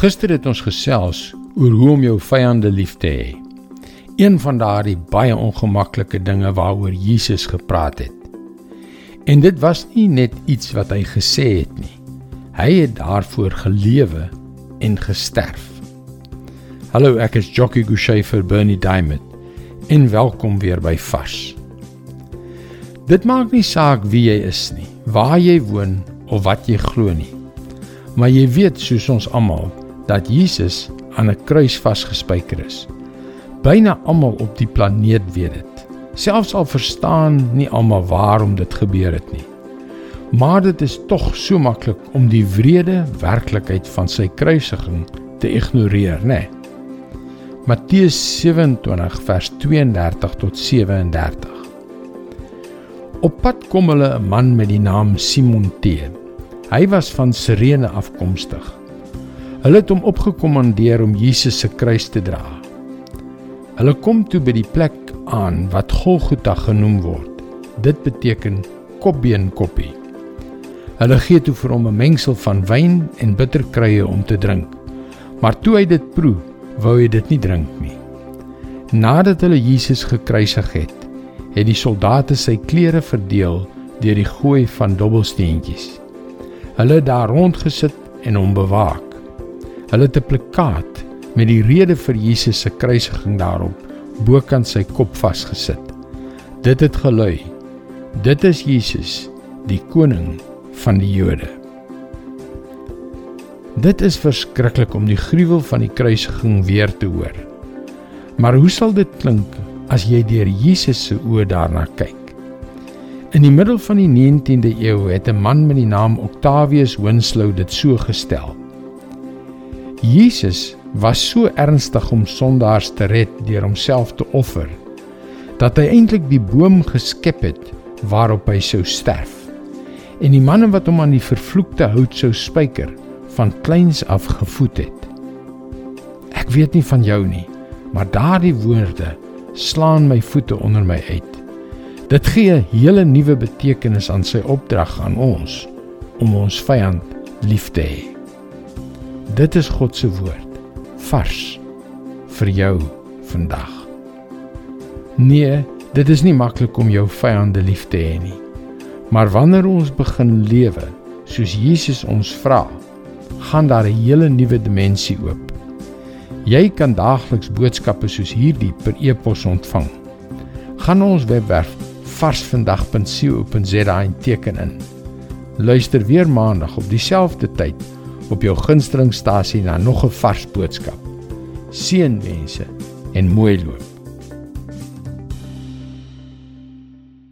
Gister het ons gesels oor hoe om jou vyande lief te hê. Een van daardie baie ongemaklike dinge waaroor Jesus gepraat het. En dit was nie net iets wat hy gesê het nie. Hy het daarvoor gelewe en gesterf. Hallo, ek is Jockey Gouchee vir Bernie Diamond. En welkom weer by Vars. Dit maak nie saak wie jy is nie, waar jy woon of wat jy glo nie. Maar jy weet soos ons almal dat Jesus aan 'n kruis vasgespijker is. Byna almal op die planeet weet dit. Selfs al verstaan nie almal waarom dit gebeur het nie. Maar dit is tog so maklik om die wrede werklikheid van sy kruisiging te ignoreer, né? Nee. Matteus 27 vers 32 tot 37. Op pad kom hulle 'n man met die naam Simon T. Hy was van Sirene afkomstig. Hulle het hom opgekommandeer om Jesus se kruis te dra. Hulle kom toe by die plek aan wat Golgotha genoem word. Dit beteken kopbeenkoppie. Hulle gee toe vir hom 'n mengsel van wyn en bitterkruie om te drink. Maar toe hy dit proe, wou hy dit nie drink nie. Nadat hulle Jesus gekruisig het, het die soldate sy klere verdeel deur die gooi van dobbelsteentjies. Hulle het daar rondgesit en hom bewaak. Hulle het 'n plakkaat met die rede vir Jesus se kruisiging daarop bokant sy kop vasgesit. Dit het gelui: Dit is Jesus, die koning van die Jode. Dit is verskriklik om die gruwel van die kruisiging weer te hoor. Maar hoe sal dit klink as jy deur Jesus se oë daarna kyk? In die middel van die 19de eeu het 'n man met die naam Octavius Winslow dit so gestel: Jesus was so ernstig om sondaars te red deur homself te offer dat hy eintlik die boom geskep het waarop hy sou sterf. En die manne wat hom aan die vervloekte hout sou spyker, van kleins af gevoed het. Ek weet nie van jou nie, maar daardie woorde slaan my voete onder my uit. Dit gee 'n hele nuwe betekenis aan sy opdrag aan ons om ons vyand lief te hê. Dit is God se woord, vars vir jou vandag. Nee, dit is nie maklik om jou vyande lief te hê nie. Maar wanneer ons begin lewe soos Jesus ons vra, gaan daar 'n hele nuwe dimensie oop. Jy kan daagliks boodskappe soos hierdie per e-pos ontvang. Gaan ons webwerf varsvandag.co.za en teken in. Luister weer maandag op dieselfde tyd op jou gunstelingstasie na nog 'n vars boodskap. Seënwense en mooi loop.